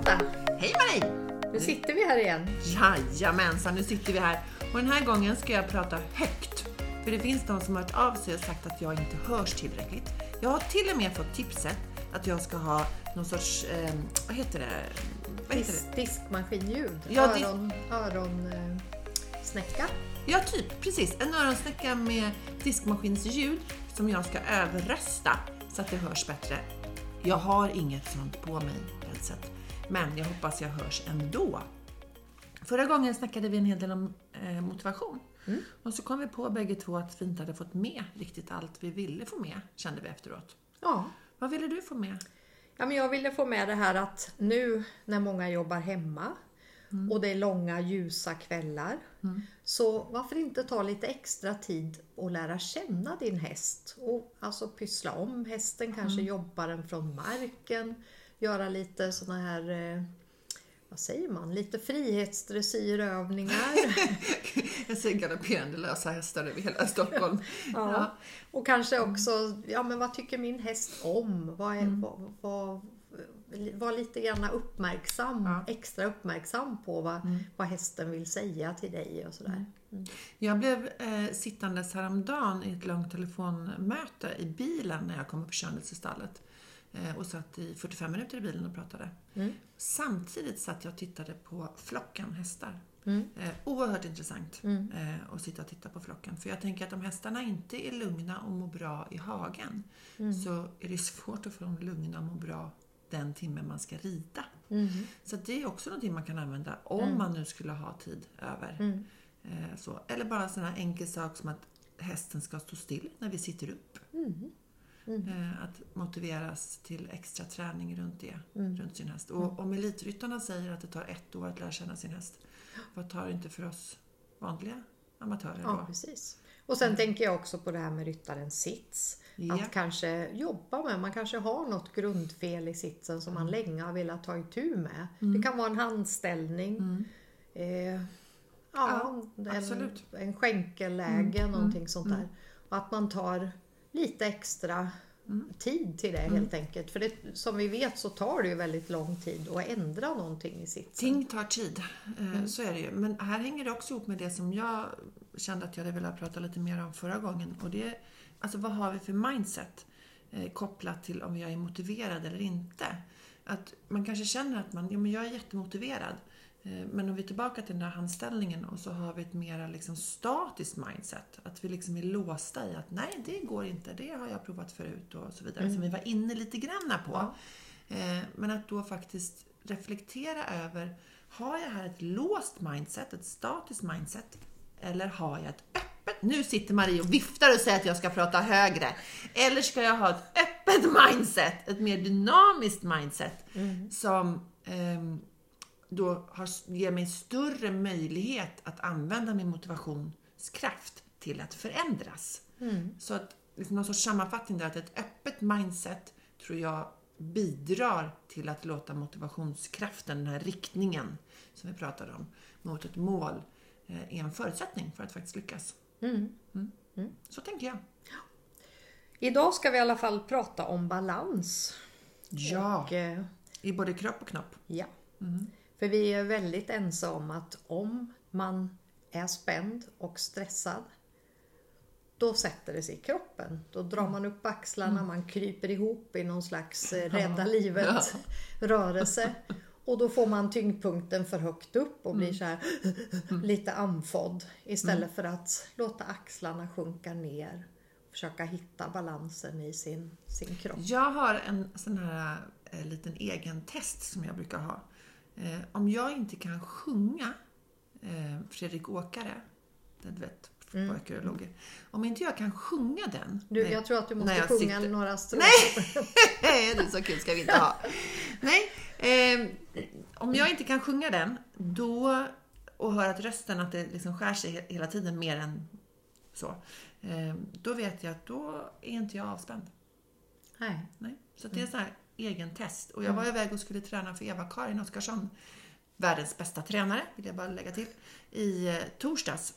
Lotta! Hej Marie! Nu sitter vi här igen. Jajamensan, nu sitter vi här. Och den här gången ska jag prata högt. För det finns de som har hört av sig och sagt att jag inte hörs tillräckligt. Jag har till och med fått tipset att jag ska ha någon sorts, eh, vad heter det? Vad heter Dis- det? diskmaskinljud. Ja, Öron, öron eh, snäcka. Ja, typ precis. En öronsnäcka med diskmaskinsljud som jag ska överrösta så att det hörs bättre. Jag har inget sånt på mig, headset. Men jag hoppas jag hörs ändå. Förra gången snackade vi en hel del om eh, motivation. Och så kom vi på bägge två att vi inte hade fått med riktigt allt vi ville få med, kände vi efteråt. Ja. Vad ville du få med? ja, men jag ville få med det här att nu när många jobbar hemma och det är långa ljusa kvällar. Så varför inte ta lite extra tid och lära känna din häst och alltså pyssla om hästen, kanske jobba den från marken, göra lite såna här eh, vad säger man? Lite frihetsdressyrövningar. Jag ser galopperande lösa hästar över hela Stockholm. Ja. Och kanske också, ja men vad tycker min häst om? Vad är, Mm. vad, vad, var lite grann uppmärksam, Ja. Mm. extra uppmärksam på vad, vad hästen vill säga till dig och sådär. Jag blev eh, sittandes häromdagen i ett långt telefonmöte i bilen när jag kom upp körandes i stallet. Eh, och satt i 45 minuter i bilen och pratade. Mm. Samtidigt satt jag och tittade på flocken hästar. Mm. Eh, oerhört intressant Mm. eh, att sitta och titta på flocken. För jag tänker att om hästarna inte är lugna och mår bra i hagen Mm. så är det svårt att få dem lugna och må bra den timme man ska rida. Mm. Så det är också någonting man kan använda om man nu skulle ha tid över. Mm. Eh, så. Eller bara en sån här enkel sak som att hästen ska stå still när vi sitter upp. Mm. Eh, att motiveras till extra träning runt det, Mm. runt sin häst. Och om elitryttarna säger att det tar ett år att lära känna sin häst, vad tar det inte för oss vanliga amatörer Ja, då? precis. Och sen tänker jag också på det här med ryttarens sits. Ja. Att kanske jobba med, man kanske har något grundfel i sitsen som man Mm. länge har velat ta itu med. Det kan vara en handställning. Eh, ja, Ja, en, en skänkelläge, någonting sånt där. Och att man tar lite extra tid till det helt enkelt. För det, som vi vet så tar det ju väldigt lång tid att ändra någonting i sitsen. Ting tar tid, eh, så är det ju. Men här hänger det också ihop med det som jag kände att jag hade velat prata lite mer om förra gången. Och det alltså vad har vi för mindset eh, kopplat till om jag är motiverad eller inte? Att man kanske känner att man, ja men jag är jättemotiverad. Eh, Men om vi är tillbaka till den där handställningen och så har vi ett mera liksom statiskt mindset. Att vi liksom är låsta i att nej, det går inte, det har jag provat förut och så vidare. Som vi var inne lite granna på. Ja. Eh, Men att då faktiskt reflektera över, har jag här ett låst mindset, ett statiskt mindset? Eller har jag ett öppet? Nu sitter Marie och viftar och säger att jag ska prata högre. Eller ska jag ha ett öppet mindset, ett mer dynamiskt mindset som ehm, då har, ger mig större möjlighet att använda min motivationskraft till att förändras. Så att liksom någon sorts sammanfattning där att ett öppet mindset tror jag bidrar till att låta motivationskraften, den här riktningen som vi pratade om, mot ett mål eh, är en förutsättning för att faktiskt lyckas. Mm. Så tänker jag. Idag ska vi i alla fall prata om balans. Ja, Och, eh, i både kropp och knopp. ja. För vi är väldigt ense om att om man är spänd och stressad då sätter det sig i kroppen. Då drar man upp axlarna, man kryper ihop i någon slags eh, rädda livet rörelse. Och då får man tyngdpunkten för högt upp och blir så här lite andfådd. Istället för att låta axlarna sjunka ner. Försöka hitta balansen i sin, sin kropp. Jag har en sån här eh, liten egen test som jag brukar ha. Eh, om jag inte kan sjunga eh, Fredrik Åkare, det du vet, och lågor. Om inte jag kan sjunga den. Du, när- jag tror att du måste sjunga sitter- några strofer. Nej, det är så kul ska vi inte ha. Nej, eh, om jag inte kan sjunga den då och hör att rösten att det liksom skär sig he- hela tiden mer än så. Eh, då vet jag att då är inte jag avspänd. Nej. Nej. Så det är så här egen test. Och jag var iväg och skulle träna för Eva-Karin Oskarsson, världens bästa tränare, vill jag bara lägga till, i eh, torsdags.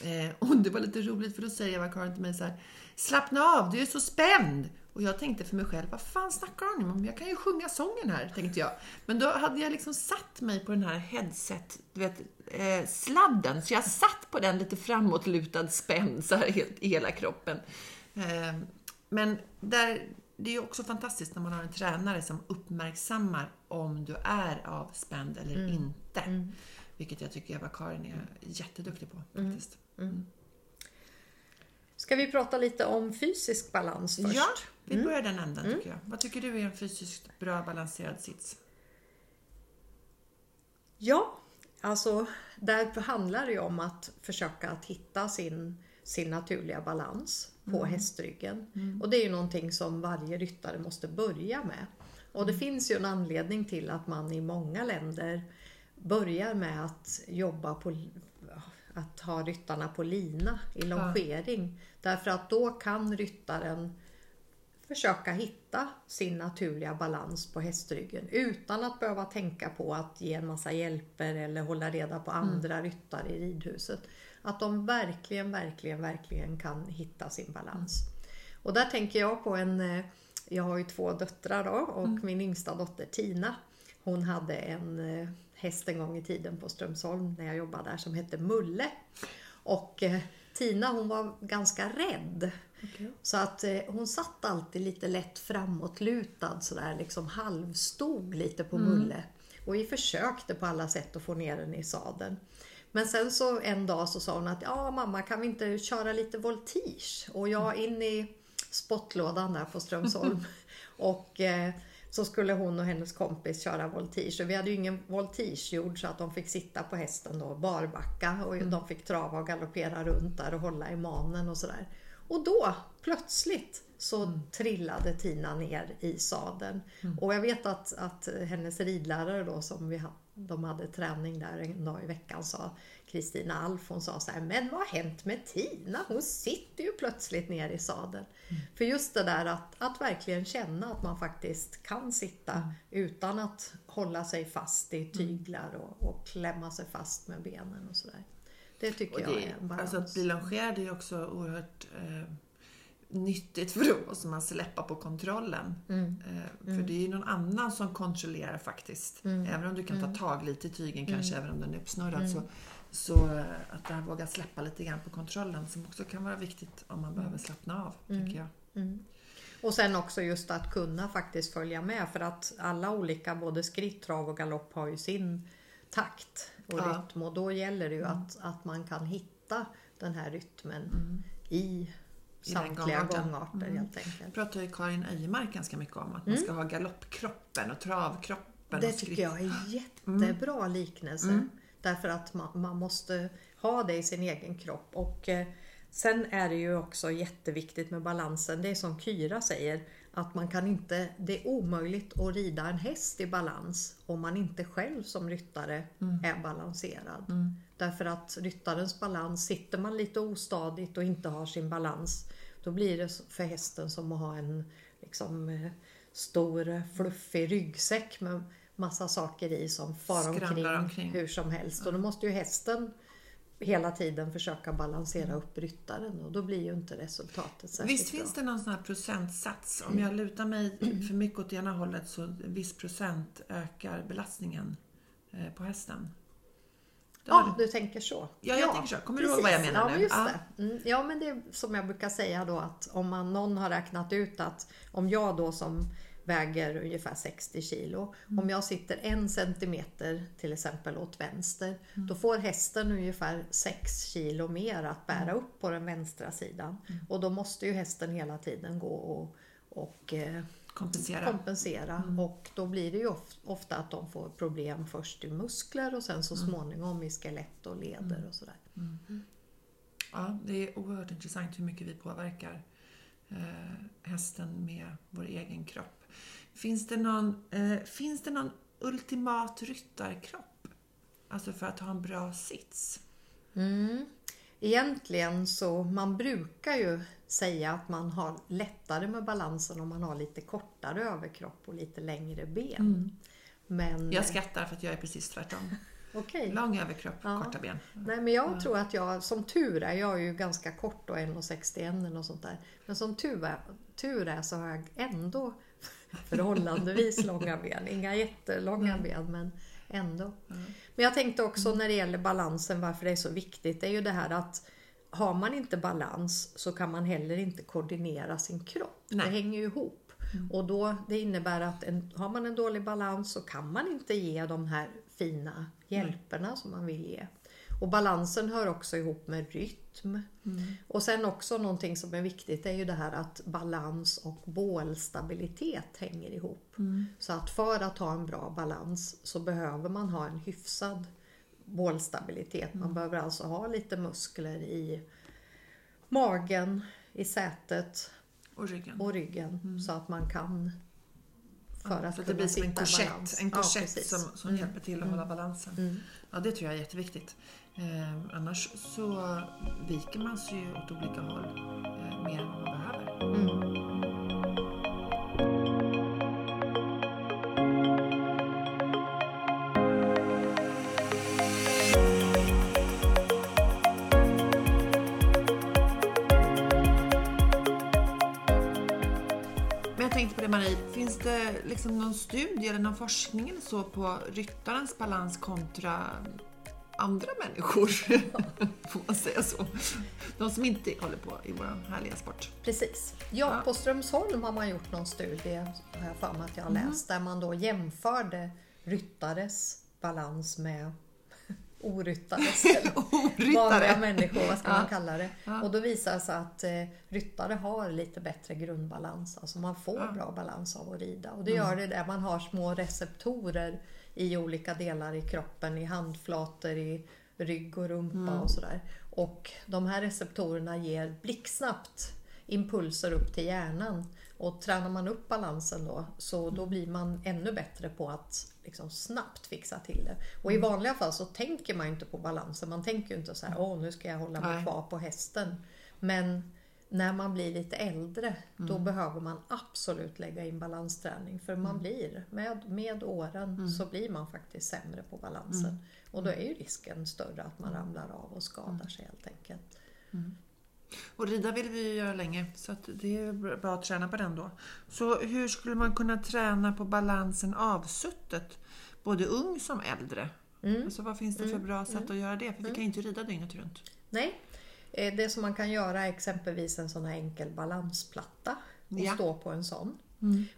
Eh, och det var lite roligt för då säger Eva-Karin till mig så här, slappna av, du är så spänd. Och jag tänkte för mig själv, vad fan snackar hon om? Jag kan ju sjunga sången här, tänkte jag. Men då hade jag liksom satt mig på den här headset, du vet, eh, sladden. Så jag satt på den lite framåtlutad spänd så här helt, i hela kroppen. Eh, men där, det är också fantastiskt när man har en tränare som uppmärksammar om du är avspänd eller inte. Vilket jag tycker Eva-Karin är jätteduktig på faktiskt. Ska vi prata lite om fysisk balans först? Ja, vi börjar den änden tycker jag. Vad tycker du är en fysiskt bra balanserad sits? Ja, alltså där handlar det ju om att försöka att hitta sin, sin naturliga balans på hästryggen. Och det är ju någonting som varje ryttare måste börja med. Och det finns ju en anledning till att man i många länder börjar med att jobba på att ha ryttarna på lina i longering. Därför att då kan ryttaren försöka hitta sin naturliga balans på hästryggen utan att behöva tänka på att ge en massa hjälper eller hålla reda på andra ryttare i ridhuset. Att de verkligen, verkligen, verkligen kan hitta sin balans. Och där tänker jag på en, eh, jag har ju två döttrar då och min yngsta dotter Tina, hon hade en eh, häst en gång i tiden på Strömsholm när jag jobbade där som hette Mulle. Och eh, Tina hon var ganska rädd. Så att hon satt alltid lite lätt framåtlutad sådär liksom halvstod lite på Mulle. Och vi försökte på alla sätt att få ner den i sadeln. Men sen så en dag så sa hon att ja mamma kan vi inte köra lite voltige? Och jag in i spottlådan där på Strömsholm. och eh, så skulle hon och hennes kompis köra voltige. Och vi hade ju ingen voltigejord så att de fick sitta på hästen då barbacka och de fick trava och galoppera runt där och hålla i manen och sådär. Och då plötsligt så trillade Tina ner i sadeln. Och jag vet att, att hennes ridlärare då som vi hade, de hade träning där en dag i veckan sa Kristina Alf, hon sa så här, men vad har hänt med Tina? Hon sitter ju plötsligt ner i sadeln. För just det där att, att verkligen känna att man faktiskt kan sitta utan att hålla sig fast i tyglar och, och klämma sig fast med benen och sådär. Det tycker Och jag det, är en balans. alltså att bli longerad är ju också oerhört eh, nyttigt för måste man släppa på kontrollen. Mm. Eh, för det är ju någon annan som kontrollerar faktiskt. Mm. Även om du kan ta tag lite i tygen kanske, även om den är uppsnurrad. Så, så eh, att det här våga släppa lite grann på kontrollen som också kan vara viktigt om man behöver slappna av, tycker jag. Och sen också just att kunna faktiskt följa med för att alla olika, både skritt, trav och galopp har ju sin takt och Ja. rytm och då gäller det ju att, att man kan hitta den här rytmen i samtliga gångarter helt enkelt. pratar ju Karin Öjemark ganska mycket om, att man ska ha galoppkroppen och travkroppen. Mm. Det och tycker jag är jättebra liknelse. Därför att man, man måste ha det i sin egen kropp. Och eh, Sen är det ju också jätteviktigt med balansen. Det är som Kyra säger, att man kan inte, det är omöjligt att rida en häst i balans om man inte själv som ryttare är balanserad. Därför att ryttarens balans, sitter man lite ostadigt och inte har sin balans, då blir det för hästen som att ha en liksom, eh, stor fluffig ryggsäck med massa saker i som far omkring, omkring. hur som helst. Och då måste ju hästen hela tiden försöka balansera upp ryttaren och då blir ju inte resultatet särskilt Visst bra. finns det någon sån här procentsats? Om jag lutar mig för mycket åt ena hållet så en viss procent ökar belastningen eh, på hästen. Ja, du- du tänker så. Ja, jag tänker så. Kommer du ihåg vad jag menar ja, nu? Just Ja. det. Mm, ja, men det är som jag brukar säga då att om man, någon har räknat ut att om jag då som väger ungefär 60 kilo, Mm. om jag sitter en centimeter till exempel åt vänster, Mm. då får hästen ungefär 6 kilo mer att bära Mm. upp på den vänstra sidan. Och då måste ju hästen hela tiden gå och, och eh, Kompensera. kompensera Mm. och då blir det ju of- ofta att de får problem först i muskler och sen så Mm. småningom i skelett och leder och sådär. Ja, det är oerhört intressant hur mycket vi påverkar eh, hästen med vår egen kropp. Finns det någon, eh, finns det någon ultimat ryttarkropp? Alltså för att ha en bra sits? Mm. Egentligen så, man brukar ju säga att man har lättare med balansen om man har lite kortare överkropp och lite längre ben. Men Jag skrattar för att jag är precis tvärtom. Okej. Lång överkropp, Ja. korta ben. Nej men jag tror att jag, som tur är, jag är ju ganska kort och 1,61 eller något sånt där. Men som tur är, tur är så har jag ändå förhållandevis långa ben. Inga jättelånga ben men ändå. Men jag tänkte också när det gäller balansen varför det är så viktigt. Det är ju det här att har man inte balans så kan man heller inte koordinera sin kropp. Nej. Det hänger ju ihop. Och då, det innebär att en, har man en dålig balans så kan man inte ge de här fina hjälperna som man vill ge. Och balansen hör också ihop med rytm. Och sen också någonting som är viktigt är ju det här att balans och bålstabilitet hänger ihop. Så att för att ha en bra balans så behöver man ha en hyfsad bålstabilitet. Man behöver alltså ha lite muskler i magen, i sätet Och ryggen. och ryggen så att man kan för att så att det blir som en korsett, balans. en Ja, korsett precis. som, som hjälper till att hålla balansen. Ja, det tror jag är jätteviktigt. Eh, annars så viker man sig ju åt olika håll eh, mer än vad man behöver. Men jag tänkte på det Marie, finns det liksom någon studie eller någon forskning eller så på ryttarens balans kontra andra människor? Får man säga så? De som inte håller på i vår härliga sport. Precis. Ja, Ja. på Strömsholm har man gjort någon studie, har jag för mig att jag har läst, där man då jämförde ryttares balans med oryttares, eller vanliga Oryttare! människor, vad ska Ja. man kalla det. Och då visar det sig att eh, ryttare har lite bättre grundbalans, alltså man får bra balans av att rida. Och det gör det där man har små receptorer i olika delar i kroppen, i handflator, i rygg och rumpa och sådär. Och de här receptorerna ger blixtsnabbt impulser upp till hjärnan. Och tränar man upp balansen då, så då blir man ännu bättre på att liksom snabbt fixa till det. Och i vanliga fall så tänker man inte på balansen. Man tänker ju inte så här, åh nu ska jag hålla mig kvar på hästen. Men när man blir lite äldre, då Mm. behöver man absolut lägga in balansträning. För man blir, med, med åren Mm. så blir man faktiskt sämre på balansen. Och då är ju risken större att Mm. man ramlar av och skadar sig helt enkelt. Och rida vill vi ju göra länge, så att det är bra att träna på den då. Så hur skulle man kunna träna på balansen avsuttet? Både ung som äldre. Mm. Alltså vad finns det för bra sätt att göra det? För vi kan ju inte rida dygnet runt. Nej, det som man kan göra är exempelvis en sån här enkel balansplatta och Ja. stå på en sån.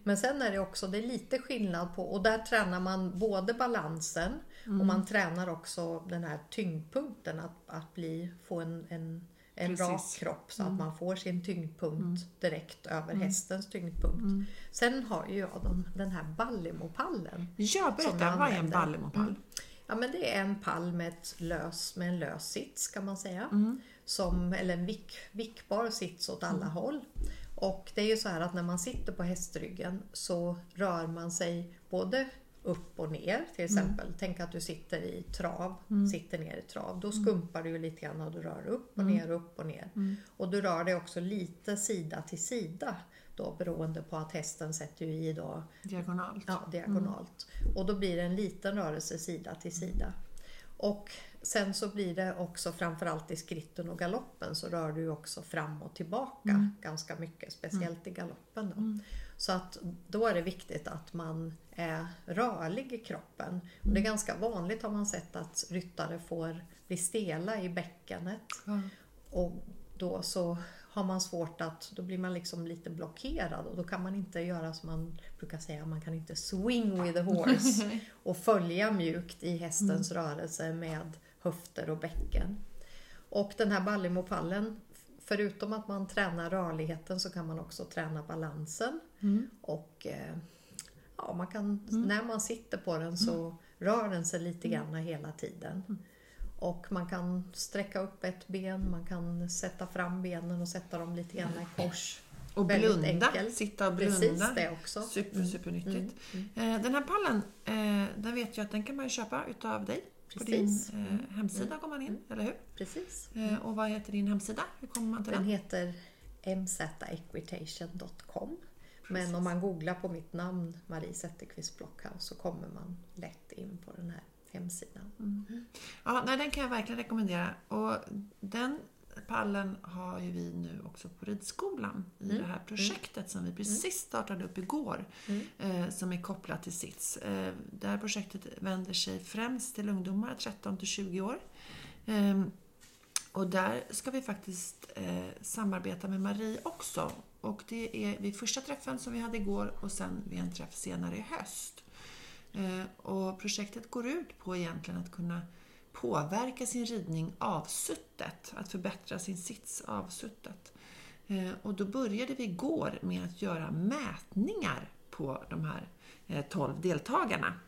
Men sen är det också det är lite skillnad på, och där tränar man både balansen och man tränar också den här tyngdpunkten att, att bli, få en, en, en Precis. rak kropp så att man får sin tyngdpunkt direkt över hästens tyngdpunkt. Sen har ju jag den, den här Ballimopallen. Ja, berätta. jag Vad är en använder. ballemopall? Ja men det är en pall med, lös, med en lös sits kan man säga. Mm. Som, eller en vick, vickbar sits åt alla håll. Och det är ju så här att när man sitter på hästryggen så rör man sig både upp och ner till Mm. exempel. Tänk att du sitter i trav, sitter ner i trav. Då skumpar du ju lite grann och du rör upp och Mm. ner, upp och ner. Och du rör dig också lite sida till sida. Då beroende på att hästen sätter ju i då Diagonalt. Ja, diagonalt. Och då blir det en liten rörelse sida till sida. Och sen så blir det också framförallt i skritten och galoppen så rör du också fram och tillbaka ganska mycket, speciellt i galoppen. Då. Så att då är det viktigt att man är rörlig i kroppen. Och det är ganska vanligt har man sett att ryttare får bli stela i bäckenet. Och då så har man svårt att, då blir man liksom lite blockerad och då kan man inte göra som man brukar säga, man kan inte swing with a horse och följa mjukt i hästens rörelse med höfter och bäcken. Och den här Ballimopallen, förutom att man tränar rörligheten så kan man också träna balansen. Och eh, ja, man kan, när man sitter på den så rör den sig lite grann hela tiden. Och man kan sträcka upp ett ben, man kan sätta fram benen och sätta dem lite grann i kors. Och Väldigt blunda. enkelt. Sitta och blunda. Precis det också. Super, supernyttigt. Eh, Den här pallen, eh, den vet jag att den kan man köpa utav dig. På din Precis. eh, hemsida går man in, eller hur? Precis. Eh, Och vad heter din hemsida? Hur kommer man till Den den? heter mzequitation.com. Men om man googlar på mitt namn, Marie Zetterqvist Blockhaus, så kommer man lätt in på den här hemsidan. Ja, nej, den kan jag verkligen rekommendera. Och den pallen har ju vi nu också på ridskolan i det här projektet som vi precis startade upp igår. Eh, som är kopplat till SITS. Eh, det här projektet vänder sig främst till ungdomar 13 till 20 år. Ehm, och där ska vi faktiskt eh, samarbeta med Marie också. Och det är vid första träffen som vi hade igår och sen vid en träff senare i höst. Eh, och projektet går ut på egentligen att kunna påverka sin ridning avsuttet, att förbättra sin sits avsuttet. Eh, och då började vi igår med att göra mätningar på de här eh, 12 deltagarna.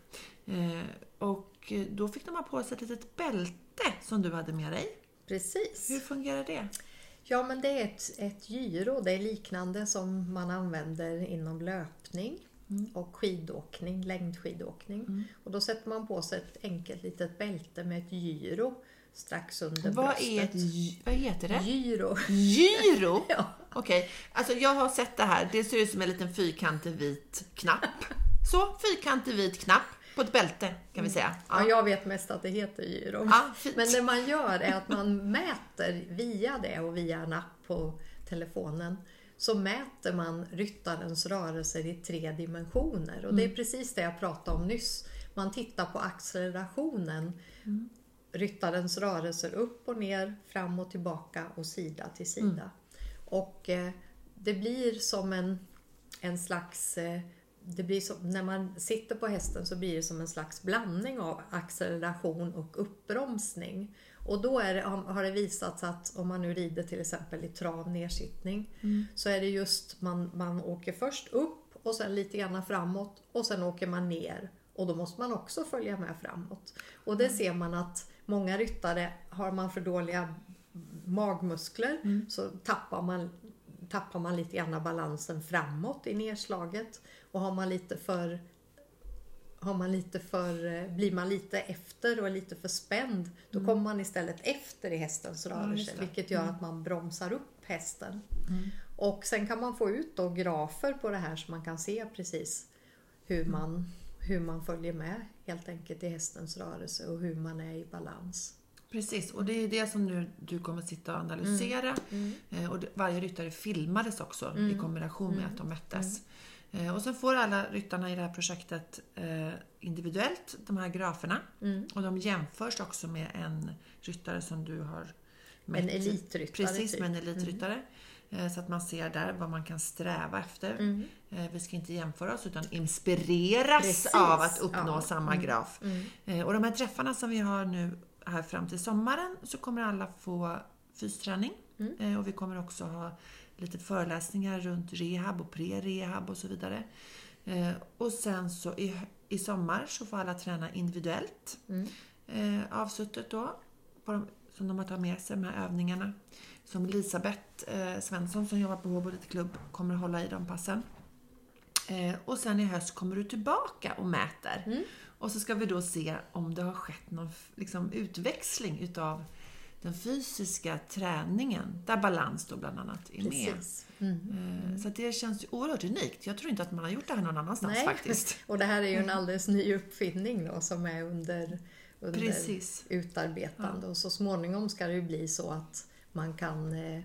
Eh, och eh, då fick de ha på sig ett litet bälte som du hade med dig. Precis. Hur fungerar det? Ja, men det är ett, ett gyro. Det är liknande som man använder inom löpning och skidåkning, längdskidåkning. Och då sätter man på sig ett enkelt litet bälte med ett gyro strax under Vad, bröstet. är ett, vad heter det? Gyro. Gyro? Ja. Okej, alltså jag har sett det här. Det ser ut som en liten fyrkantig vit knapp. Så, fyrkantig vit knapp på ett bälte kan vi säga. Ja, jag vet mest att det heter gyro. Ja. Men det man gör är att man mäter via det och via en app på telefonen så mäter man ryttarens rörelser i tre dimensioner. Och det är precis det jag pratade om nyss. Man tittar på accelerationen. Ryttarens rörelser upp och ner, fram och tillbaka och sida till sida. Och eh, det blir som en, en slags eh, det blir som, när man sitter på hästen så blir det som en slags blandning av acceleration och uppbromsning. Och då det, har det visats att om man nu rider till exempel i trav nedsittning så är det just man, man åker först upp och sen lite grann framåt och sen åker man ner. Och då måste man också följa med framåt. Och det ser man att många ryttare, har man för dåliga magmuskler så tappar man, tappar man lite grann balansen framåt i nedslaget. Och har man lite för har man lite för, eh, blir man lite efter och är lite för spänd, då kommer man istället efter i hästens Mm. rörelse, det. vilket gör att man bromsar upp hästen. Och sen kan man få ut då grafer på det här så man kan se precis hur Mm. man, hur man följer med helt enkelt i hästens rörelse och hur man är i balans. Precis, och det är det som nu du kommer sitta och analysera. Mm. Eh, Och varje ryttare filmades också i kombination med att de mättes. Mm. Eh, Och sen får alla ryttarna i det här projektet eh, individuellt de här graferna. Mm. Och de jämförs också med en ryttare som du har mätt. En elitryttare, Precis, typ. med en elitryttare. Eh, Så att man ser där vad man kan sträva efter. Mm. Vi ska inte jämföra oss utan inspireras Precis, av att uppnå ja. Mm. samma graf. Eh, Och de här träffarna som vi har nu här fram till sommaren så kommer alla få fysträning. Mm. Och vi kommer också ha lite föreläsningar runt rehab och pre-rehab och så vidare. Eh, Och sen så i, i sommar så får alla träna individuellt. Mm. Eh, avsuttet då, de, som de har tagit med sig, de här övningarna. Som Elisabeth eh, Svensson som jobbar på Håbo Ridklubb kommer att hålla i de passen. Och sen i höst kommer du tillbaka och mäter. Mm. Och så ska vi då se om det har skett någon liksom, utväxling utav den fysiska träningen, där balans då bland annat är med. Precis. Mm. Eh, Så att det känns ju oerhört unikt. Jag tror inte att man har gjort det här någon annanstans Nej. faktiskt. Och det här är ju en alldeles ny uppfinning då som är under, under Precis. utarbetande och så småningom ska det ju bli så att man kan eh,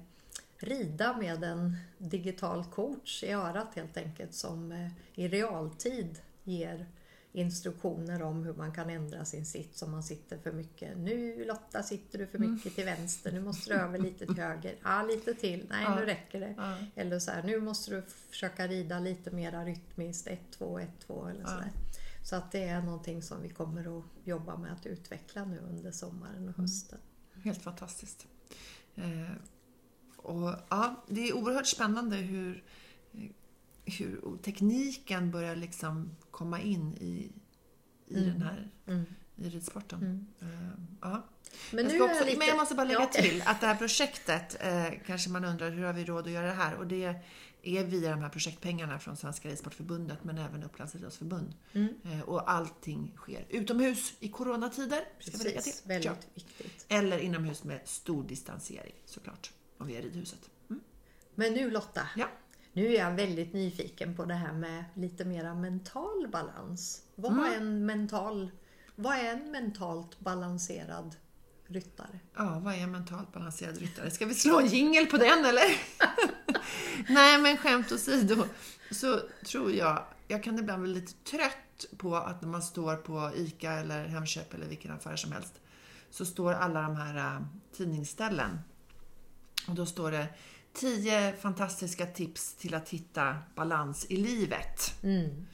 rida med en digital coach i örat helt enkelt som eh, i realtid ger instruktioner om hur man kan ändra sin sits om man sitter för mycket. Nu Lotta sitter du för Mm. mycket till vänster, nu måste du över lite till höger. Ja, lite till. Nej, Ja. nu räcker det. Ja. Eller så här, nu måste du försöka rida lite mera rytmiskt, 1-2, 1-2 eller Ja. sådär. Så att det är någonting som vi kommer att jobba med att utveckla nu under sommaren och hösten. Helt fantastiskt. Eh, och, ja, det är oerhört spännande hur, hur tekniken börjar liksom komma in i, i Mm. den här Mm. i ridsporten. Mm. Eh, ja. Men jag, nu också, jag lite... men jag måste bara lägga Ja. till att det här projektet, eh, kanske man undrar hur har vi råd att göra det här? Och det är via de här projektpengarna från Svenska Ridsportförbundet men även Upplands Idrottsförbund. Mm. Eh, och allting sker utomhus i coronatider. Precis, väldigt Ja. viktigt. Eller inomhus med stor distansering såklart, om vi är i ridhuset. Mm. Men nu Lotta, Ja. Nu är jag väldigt nyfiken på det här med lite mera mental balans. Vad Mm. har en mental Vad är en mentalt balanserad ryttare? Ja, vad är en mentalt balanserad ryttare? Ska vi slå en jingel på den eller? Nej, men skämt åsido så tror jag, jag kan ibland bli lite trött på att när man står på ICA eller Hemköp eller vilken affär som helst så står alla de här uh, tidningsställen och då står det 10 fantastiska tips till att hitta balans i livet. Mm.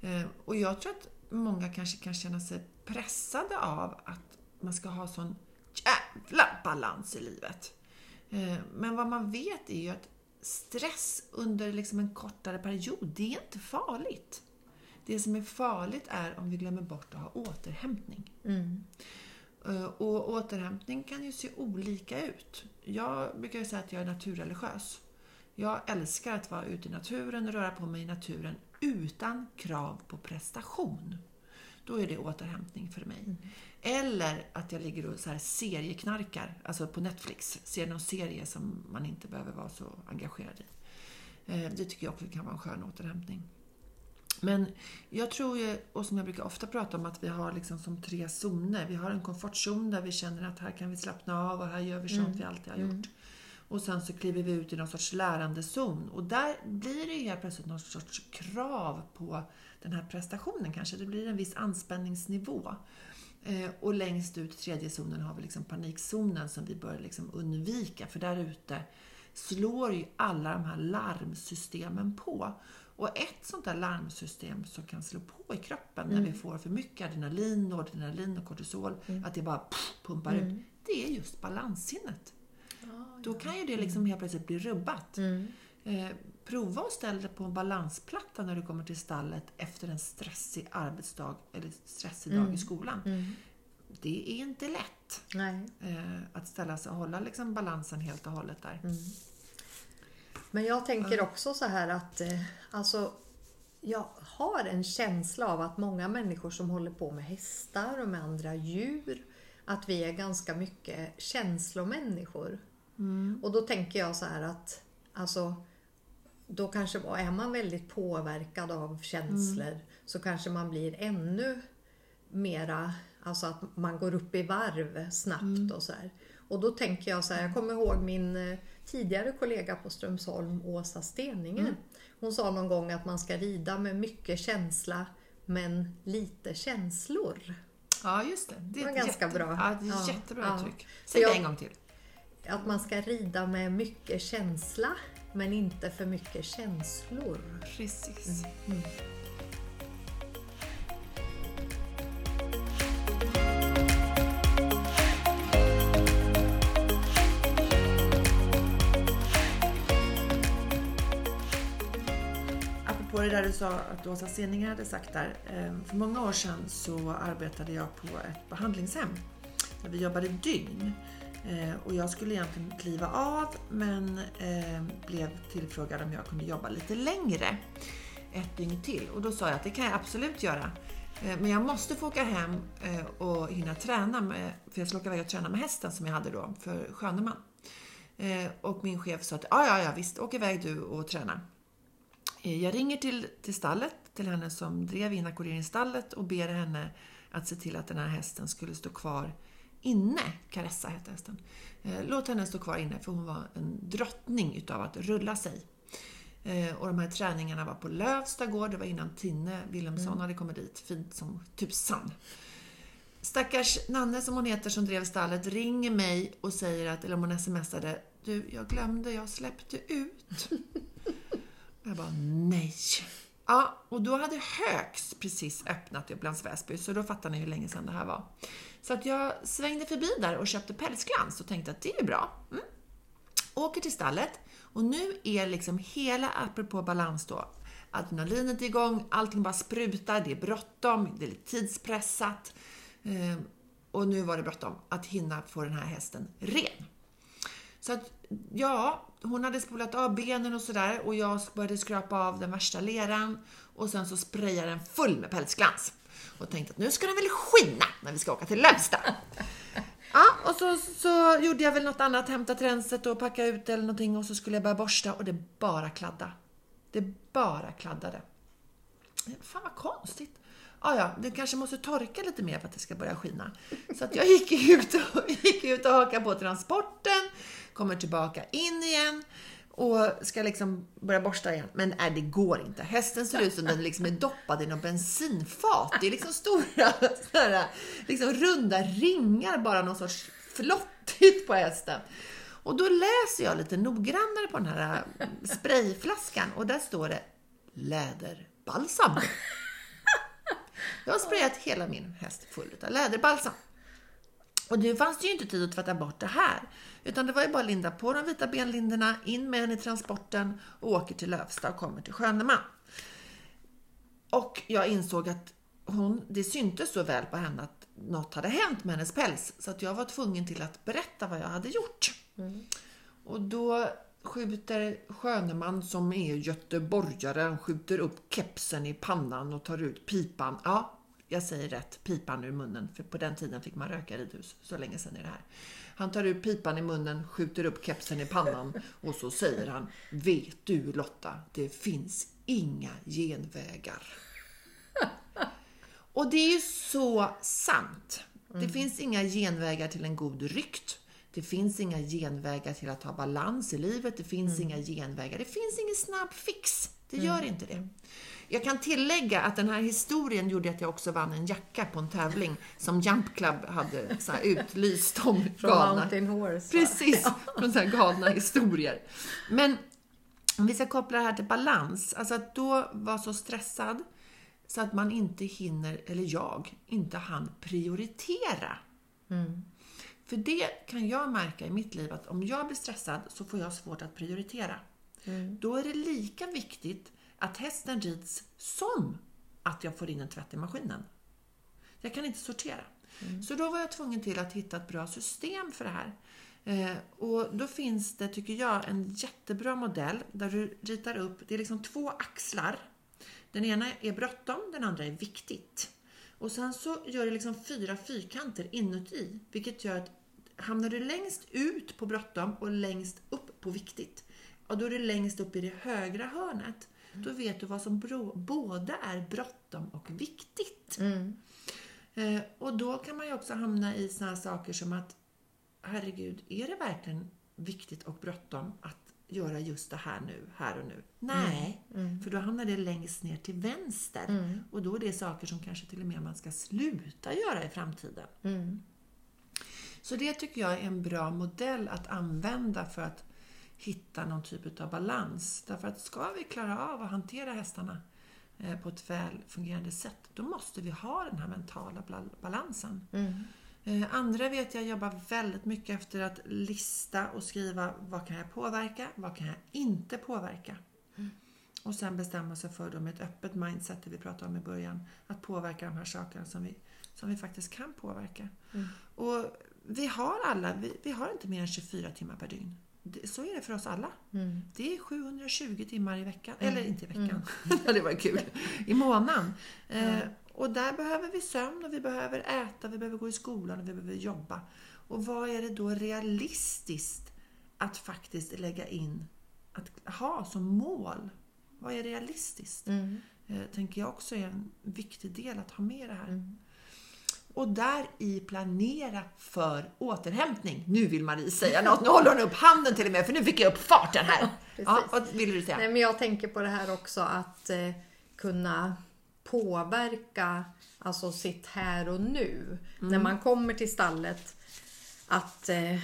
Eh, och jag tror att många kanske kan känna sig pressade av att man ska ha sån jävla balans i livet. Eh, men vad man vet är ju att stress under liksom en kortare period, det är inte farligt. Det som är farligt är om vi glömmer bort att ha återhämtning. Mm. Eh, och återhämtning kan ju se olika ut. Jag brukar ju säga att jag är naturreligiös. Jag älskar att vara ute i naturen, röra på mig i naturen utan krav på prestation. Då är det återhämtning för mig. Eller att jag ligger och så här serieknarkar, alltså på Netflix, ser någon serie som man inte behöver vara så engagerad i. Eh, det tycker jag också kan vara en skön återhämtning. Men jag tror ju, och som jag brukar ofta prata om, att vi har liksom som tre zoner. Vi har en komfortzon där vi känner att här kan vi slappna av och här gör vi sånt vi alltid har gjort. Och sen så kliver vi ut i någon sorts lärandezon och där blir det ju helt plötsligt någon sorts krav på den här prestationen kanske. Det blir en viss anspänningsnivå. Eh, och längst ut i tredje zonen har vi liksom panikzonen som vi bör liksom undvika för där ute slår ju alla de här larmsystemen på. Och ett sånt där larmsystem som kan slå på i kroppen när vi får för mycket adrenalin, adrenalin och kortisol, att det bara pff, pumpar ut, det är just balanssinnet. Då kan ju det liksom helt plötsligt bli rubbat. Eh, prova att ställa dig på en balansplatta när du kommer till stallet efter en stressig arbetsdag eller stressig dag i skolan. Det är inte lätt eh, att ställa sig och hålla liksom balansen helt och hållet där. Men jag tänker också så här att eh, alltså, jag har en känsla av att många människor som håller på med hästar och med andra djur, att vi är ganska mycket känslomänniskor. Och då tänker jag så här att alltså, då kanske är man väldigt påverkad av känslor så kanske man blir ännu mera, alltså att man går upp i varv snabbt och så här. Och då tänker jag så här, jag kommer ihåg min eh, tidigare kollega på Strömsholm, Åsa Steninge. Hon sa någon gång att man ska rida med mycket känsla men lite känslor. Ja, just det. Det var ganska bra. Ja, det är ett Ja, jättebra ja. uttryck. Säg det en gång till. Att man ska rida med mycket känsla men inte för mycket känslor. Precis. På det där du sa att Åsa Seninger hade sagt där. Ehm, för många år sedan så arbetade jag på ett behandlingshem där vi jobbade dygn. Eh, och jag skulle egentligen kliva av men ehm, blev tillfrågad om jag kunde jobba lite längre. Ett dygn till. Och då sa jag att det kan jag absolut göra. Eh, men jag måste få åka hem eh, och hinna träna med, för jag skulle åka iväg och träna med hästen som jag hade då för Sköneman. Och min chef sa att ja, ja, ja visst, åk iväg du och träna. Eh, Jag ringer till, till stallet, till henne som drev inackorderingsstallet och ber henne att se till att den här hästen skulle stå kvar inne. Caressa hette hästen. Eh, Låt henne stå kvar inne för hon var en drottning utav att rulla sig. Eh, Och de här träningarna var på Lövsta gård, det var innan Tinne Wilhelmsson hade kommit dit, fint som tusan. Stackars Nanne som hon heter som drev stallet ringer mig och säger att, eller om hon smsade, du jag glömde, jag släppte ut. Jag bara, nej. Ja, och då hade Högs precis öppnat i Upplands Väsby, så då fattar ni hur länge sedan det här var. Så att jag svängde förbi där och köpte pälsglans och tänkte att det är bra. Mm. Åker till stallet och nu är liksom hela, apropå balans då, adrenalinet är igång, allting bara sprutar, det är bråttom, det är lite tidspressat. Ehm, och nu var det bråttom att hinna få den här hästen ren. Så att, ja, hon hade spolat av benen och sådär och jag började skrapa av den värsta leran och sen så sprayade den full med pälsglans. Och tänkte att nu ska den väl skina när vi ska åka till Lövsta. Ja, och så, så gjorde jag väl något annat, hämtat renset och packa ut eller någonting och så skulle jag börja borsta och det bara kladda. Det bara kladdade. Fan vad konstigt. ah, ja, det kanske måste torka lite mer för att det ska börja skina. Så att jag gick ut och, gick ut och hakade på transporten, kommer tillbaka in igen och ska liksom börja borsta igen. Men nej, det går inte. Hästen ser ut som den liksom är doppad i något bensinfat. Det är liksom stora sådana, liksom runda ringar, bara någon sorts flottigt på hästen. Och då läser jag lite noggrannare på den här sprayflaskan och där står det läderbalsam. Jag har sprayat hela min häst full av läderbalsam. Och nu fanns det ju inte tid att tvätta bort det här. Utan det var ju bara att linda på de vita benlinderna, in med henne i transporten och åker till Lövsta och kommer till Sköneman. Och jag insåg att hon, det syntes så väl på henne att något hade hänt med hennes päls så att jag var tvungen till att berätta vad jag hade gjort. Mm. Och då skjuter Sköneman som är göteborgare, han skjuter upp kepsen i pannan och tar ut pipan. Ja, jag säger rätt, pipan ur munnen, för på den tiden fick man röka i ridhus. Så länge sedan är det här. Han tar ut pipan i munnen, skjuter upp kepsen i pannan och så säger han Vet du Lotta, det finns inga genvägar. Och det är ju så sant. Det mm. finns inga genvägar till en god rykt. Det finns inga genvägar till att ha balans i livet. Det finns mm. inga genvägar. Det finns ingen snabb fix. Det gör mm. inte det. Jag kan tillägga att den här historien gjorde att jag också vann en jacka på en tävling som Jump Club hade så utlyst om Från galna. Mountain Horse. Precis, ja. från så galna historier. Men om vi ska koppla det här till balans, alltså att då vara så stressad så att man inte hinner, eller jag, inte hann prioritera. Mm. För det kan jag märka i mitt liv att om jag blir stressad så får jag svårt att prioritera. Mm. Då är det lika viktigt att hästen rids som att jag får in en tvätt i maskinen. Jag kan inte sortera. Mm. Så då var jag tvungen till att hitta ett bra system för det här. Eh, och då finns det, tycker jag, en jättebra modell där du ritar upp, det är liksom två axlar. Den ena är bråttom, den andra är viktigt. Och sen så gör du liksom fyra fyrkanter inuti, vilket gör att hamnar du längst ut på bråttom och längst upp på viktigt, och då är du längst upp i det högra hörnet. Då vet du vad som både är bråttom och viktigt. Mm. Eh, och då kan man ju också hamna i såna saker som att herregud, är det verkligen viktigt och bråttom att göra just det här nu, här och nu? Nej, mm. Mm. för då hamnar det längst ner till vänster. Mm. Och då är det saker som kanske till och med man ska sluta göra i framtiden. Mm. Så det tycker jag är en bra modell att använda för att hitta någon typ av balans. Därför att ska vi klara av att hantera hästarna eh, på ett väl fungerande sätt, då måste vi ha den här mentala balansen. Mm. Eh, andra vet jag jobbar väldigt mycket efter att lista och skriva vad kan jag påverka, vad kan jag inte påverka? Mm. Och sen bestämma sig för då med ett öppet mindset, det vi pratade om i början, att påverka de här sakerna som vi, som vi faktiskt kan påverka. Mm. Och vi har alla, vi, vi har inte mer än 24 timmar per dygn så är det för oss alla. Mm. Det är 720 timmar i veckan. Mm. Eller inte i veckan, mm. det var kul. I månaden. Eh, och där behöver vi sömn och vi behöver äta, vi behöver gå i skolan och vi behöver jobba. Och vad är det då realistiskt att faktiskt lägga in, att ha som mål? Vad är realistiskt? Mm. Eh, tänker jag också är en viktig del att ha med det här. Mm och där i planera för återhämtning. Nu vill Marie säga något. Nu håller hon upp handen till och med, för nu fick jag upp farten här. Ja, vad vill du säga? Nej, men jag tänker på det här också att eh, kunna påverka alltså sitt här och nu. Mm. När man kommer till stallet. Att, eh,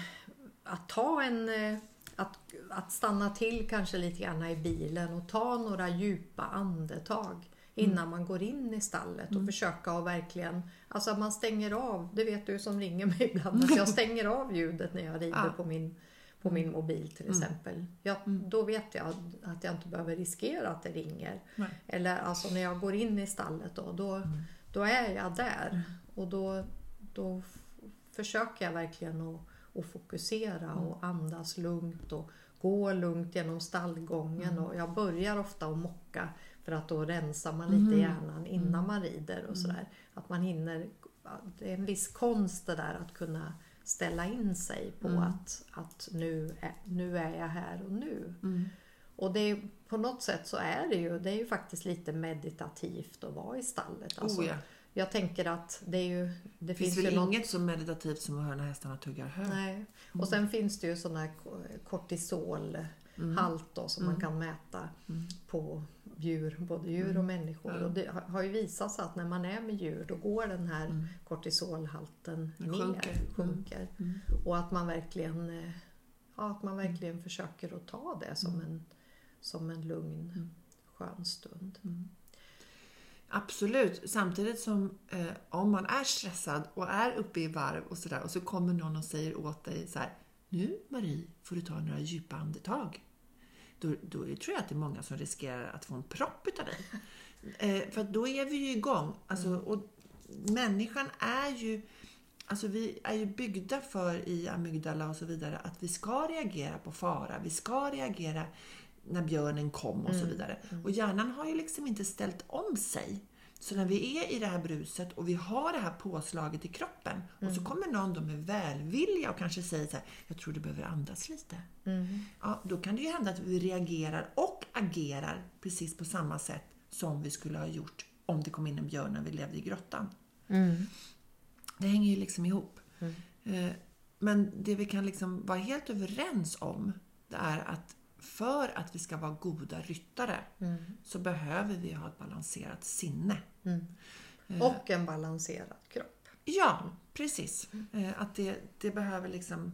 att ta en... Eh, att, att stanna till kanske lite grann i bilen och ta några djupa andetag innan mm. man går in i stallet och mm. försöka att verkligen, alltså att man stänger av, det vet du som ringer mig ibland, att jag stänger av ljudet när jag rider ja. på, min, på min mobil till mm. exempel. Jag, mm. Då vet jag att jag inte behöver riskera att det ringer. Nej. Eller alltså när jag går in i stallet då, då, mm. då är jag där mm. och då, då försöker jag verkligen att, att fokusera och andas lugnt och gå lugnt genom stallgången och jag börjar ofta att mocka för att då rensar man lite mm. hjärnan innan mm. man rider och mm. sådär. Att man hinner, det är en viss konst det där att kunna ställa in sig på mm. att, att nu, är, nu är jag här och nu. Mm. Och det är, på något sätt så är det ju, det är ju faktiskt lite meditativt att vara i stallet. Alltså, oh ja. Jag tänker att det är ju... Det finns finns väl något, inget så meditativt som att höra när hästarna tuggar hö. Nej. Och sen finns det ju sån här kortisolhalt då, som man kan mäta på djur, både djur och människor. Ja. Och det har- ju visat sig att när man är med djur då går den här kortisolhalten Den ner, sjunker. sjunker. Mm. Och att man verkligen, eh, ja, att man verkligen försöker att ta det som, en, som en lugn, skön stund. Absolut. Samtidigt som eh, om man är stressad och är uppe i varv och sådär och så kommer någon och säger åt dig så här. Nu Marie får du ta några djupa andetag. Då, då tror jag att det är många som riskerar att få en propp utav dig. Eh, för då är vi ju igång. Alltså, och människan är ju Alltså vi är ju byggda för i amygdala och så vidare att vi ska reagera på fara. Vi ska reagera när björnen kom och så vidare. Och hjärnan har ju liksom inte ställt om sig. Så när vi är i det här bruset och vi har det här påslaget i kroppen och så kommer någon då med välvilja och kanske säger så här, jag tror du behöver andas lite. Ja, då kan det ju hända att vi reagerar och agerar precis på samma sätt som vi skulle ha gjort om det kom in en björn när vi levde i grottan. Det hänger ju liksom ihop. Eh, Men det vi kan liksom vara helt överens om det är att för att vi ska vara goda ryttare så behöver vi ha ett balanserat sinne. Och en balanserad kropp. Ja, precis. Eh, Att det, det behöver liksom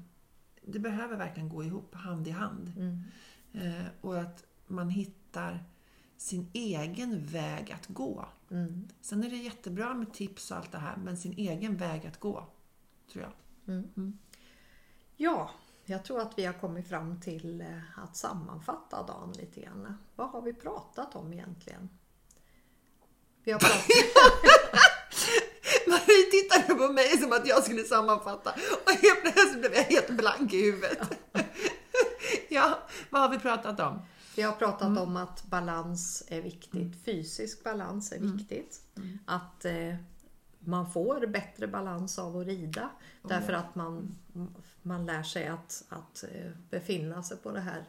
det behöver verkligen gå ihop hand i hand. Eh, Och att man hittar sin egen väg att gå. Sen är det jättebra med tips och allt det här, men sin egen väg att gå, tror jag. Ja, jag tror att vi har kommit fram till eh, att sammanfatta dagen lite grann. Vad har vi pratat om egentligen? Vi har pratat... Marie tittade på mig som att jag skulle sammanfatta och helt plötsligt blev jag helt blank i huvudet. ja, vad har vi pratat om? Vi har pratat om att balans är viktigt. Fysisk balans är viktigt. Att eh, man får bättre balans av att rida. Därför att man, man lär sig att, att eh, befinna sig på, det här,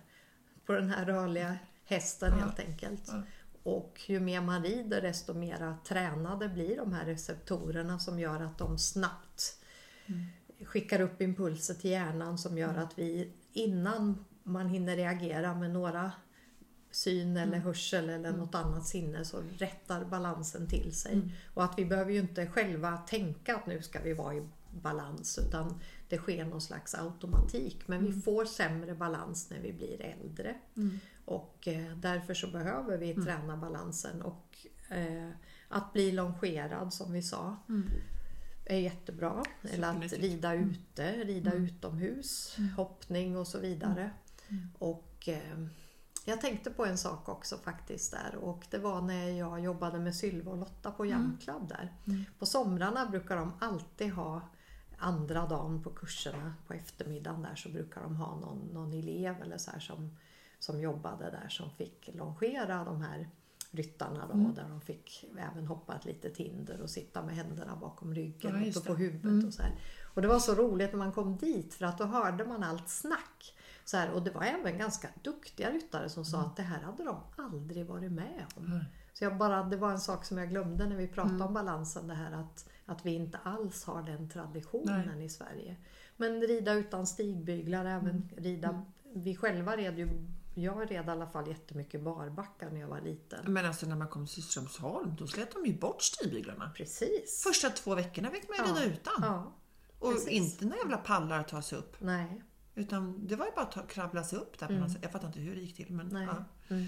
på den här rörliga hästen helt enkelt. Ja. Och ju mer man rider desto mer tränade blir de här receptorerna som gör att de snabbt skickar upp impulser till hjärnan som gör att vi innan man hinner reagera med några syn eller hörsel eller något annat sinne så rättar balansen till sig. Och att vi behöver ju inte själva tänka att nu ska vi vara i balans utan det sker någon slags automatik. Men vi får sämre balans när vi blir äldre. Och eh, därför så behöver vi träna balansen. Och eh, att bli longerad som vi sa är jättebra. Eller att rida ute, rida utomhus, hoppning och så vidare. Och eh, jag tänkte på en sak också faktiskt där och det var när jag jobbade med Sylva och Lotta på Jam Club där. På somrarna brukar de alltid ha andra dagen på kurserna på eftermiddagen där så brukar de ha någon, någon elev eller så här som, som jobbade där som fick longera de här ryttarna då, Mm. där de fick även hoppa ett litet hinder och sitta med händerna bakom ryggen Ja, och på det. huvudet Mm. och så här. Och det var så roligt när man kom dit för att då hörde man allt snack. Så här, och det var även ganska duktiga ryttare som sa Mm. att det här hade de aldrig varit med om. Så jag bara, det var en sak som jag glömde när vi pratade Mm. om balansen, det här att, att vi inte alls har den traditionen i Sverige. Men rida utan stigbyglar, även Mm. rida, vi själva red ju, jag red i alla fall jättemycket barbackar när jag var liten. Men alltså när man kom till Strömsholm, då slet de ju bort stigbyglarna. Precis. Första två veckorna fick man ju Ja. rida utan. Ja, och inte några jävla pallar att ta sig upp. nej. Utan det var ju bara att ta, kravla sig upp där på något sätt. Jag fattar inte hur det gick till men ja, Mm.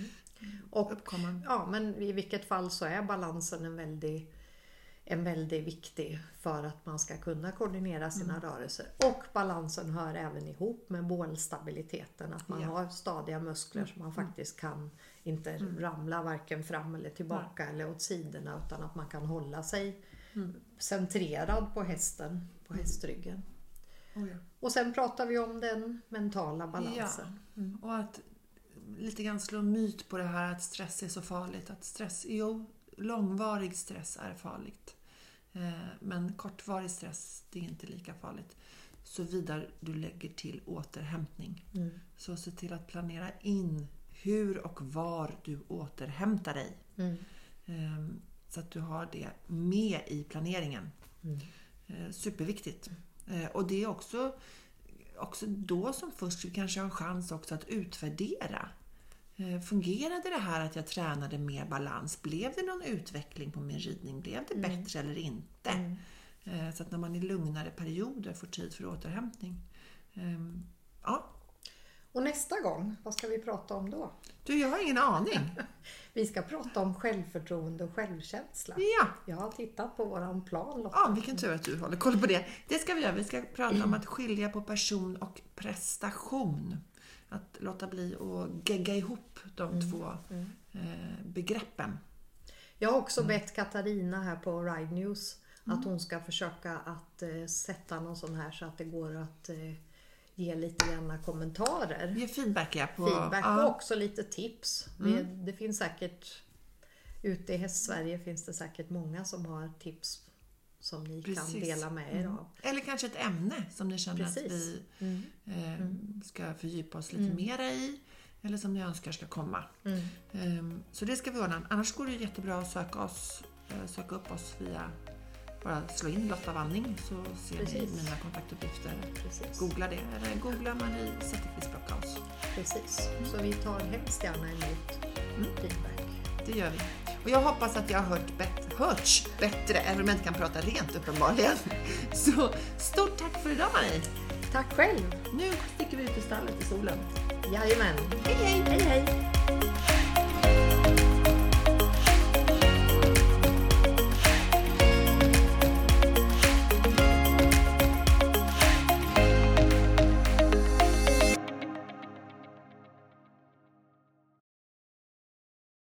Och upp kom man. Ja, men i vilket fall så är balansen en väldigt, en väldigt viktig för att man ska kunna koordinera sina Mm. rörelser. Och balansen hör även ihop med bålstabiliteten. Att man Ja. Mm. har stadiga muskler så man faktiskt kan inte ramla varken fram eller tillbaka eller åt sidorna utan att man kan hålla sig Mm. centrerad på hästen, på hästryggen. Oh, ja. Och sen pratar vi om den mentala balansen. Ja. Och att lite grann slå myt på det här att stress är så farligt. Att stress, jo, långvarig stress är farligt. Eh, Men kortvarig stress, det är inte lika farligt. Såvida du lägger till återhämtning. Mm. Så se till att planera in hur och var du återhämtar dig. Mm. Ehm, Så att du har det med i planeringen. Mm. Eh, Superviktigt. Eh, Och det är också, också då som först vi kanske har en chans också att utvärdera. Eh, Fungerade det här att jag tränade med balans? Blev det någon utveckling på min ridning? Blev det bättre eller inte? Mm. Eh, Så att när man i lugnare perioder får tid för återhämtning. Ehm, Ja, Och nästa gång, vad ska vi prata om då? du jag har ingen aning. Vi ska prata om självförtroende och självkänsla. Ja, Jag har tittat på våran plan Lotta. Ja, vilken tur att du håller koll på det. Det ska vi göra. Vi ska prata om att skilja på person och prestation. Att låta bli att gegga ihop de två eh, begreppen. Jag har också bett Katarina här på Ride News att hon ska försöka att eh, sätta någon sån här så att det går att eh, ge lite granna kommentarer. Ge feedback ja, på... Feedback ja, och också lite tips. Det, det finns säkert ute i Hästsverige finns det säkert många som har tips som ni kan Precis. dela med er av. Eller kanske ett ämne som ni känner att Precis. vi eh, ska fördjupa oss lite mera i. Eller som ni önskar ska komma. Mm. Ehm, Så det ska vi ordna. Annars går det jättebra att söka, oss, eh, söka upp oss via bara slå in Lotta Wanning så ser ni Precis. mina kontaktuppgifter. Precis. Googla det eller googla Marie Zetterqvist Brockhaus. Precis. Så vi tar hemskt gärna emot feedback. Det gör vi. Och jag hoppas att jag har hört bet- hörts bättre, även om jag inte kan prata rent uppenbarligen. Så stort tack för idag Marie! Tack själv! Nu sticker vi ut i stallet i solen. Jajamän! Hej hej! Hej hej!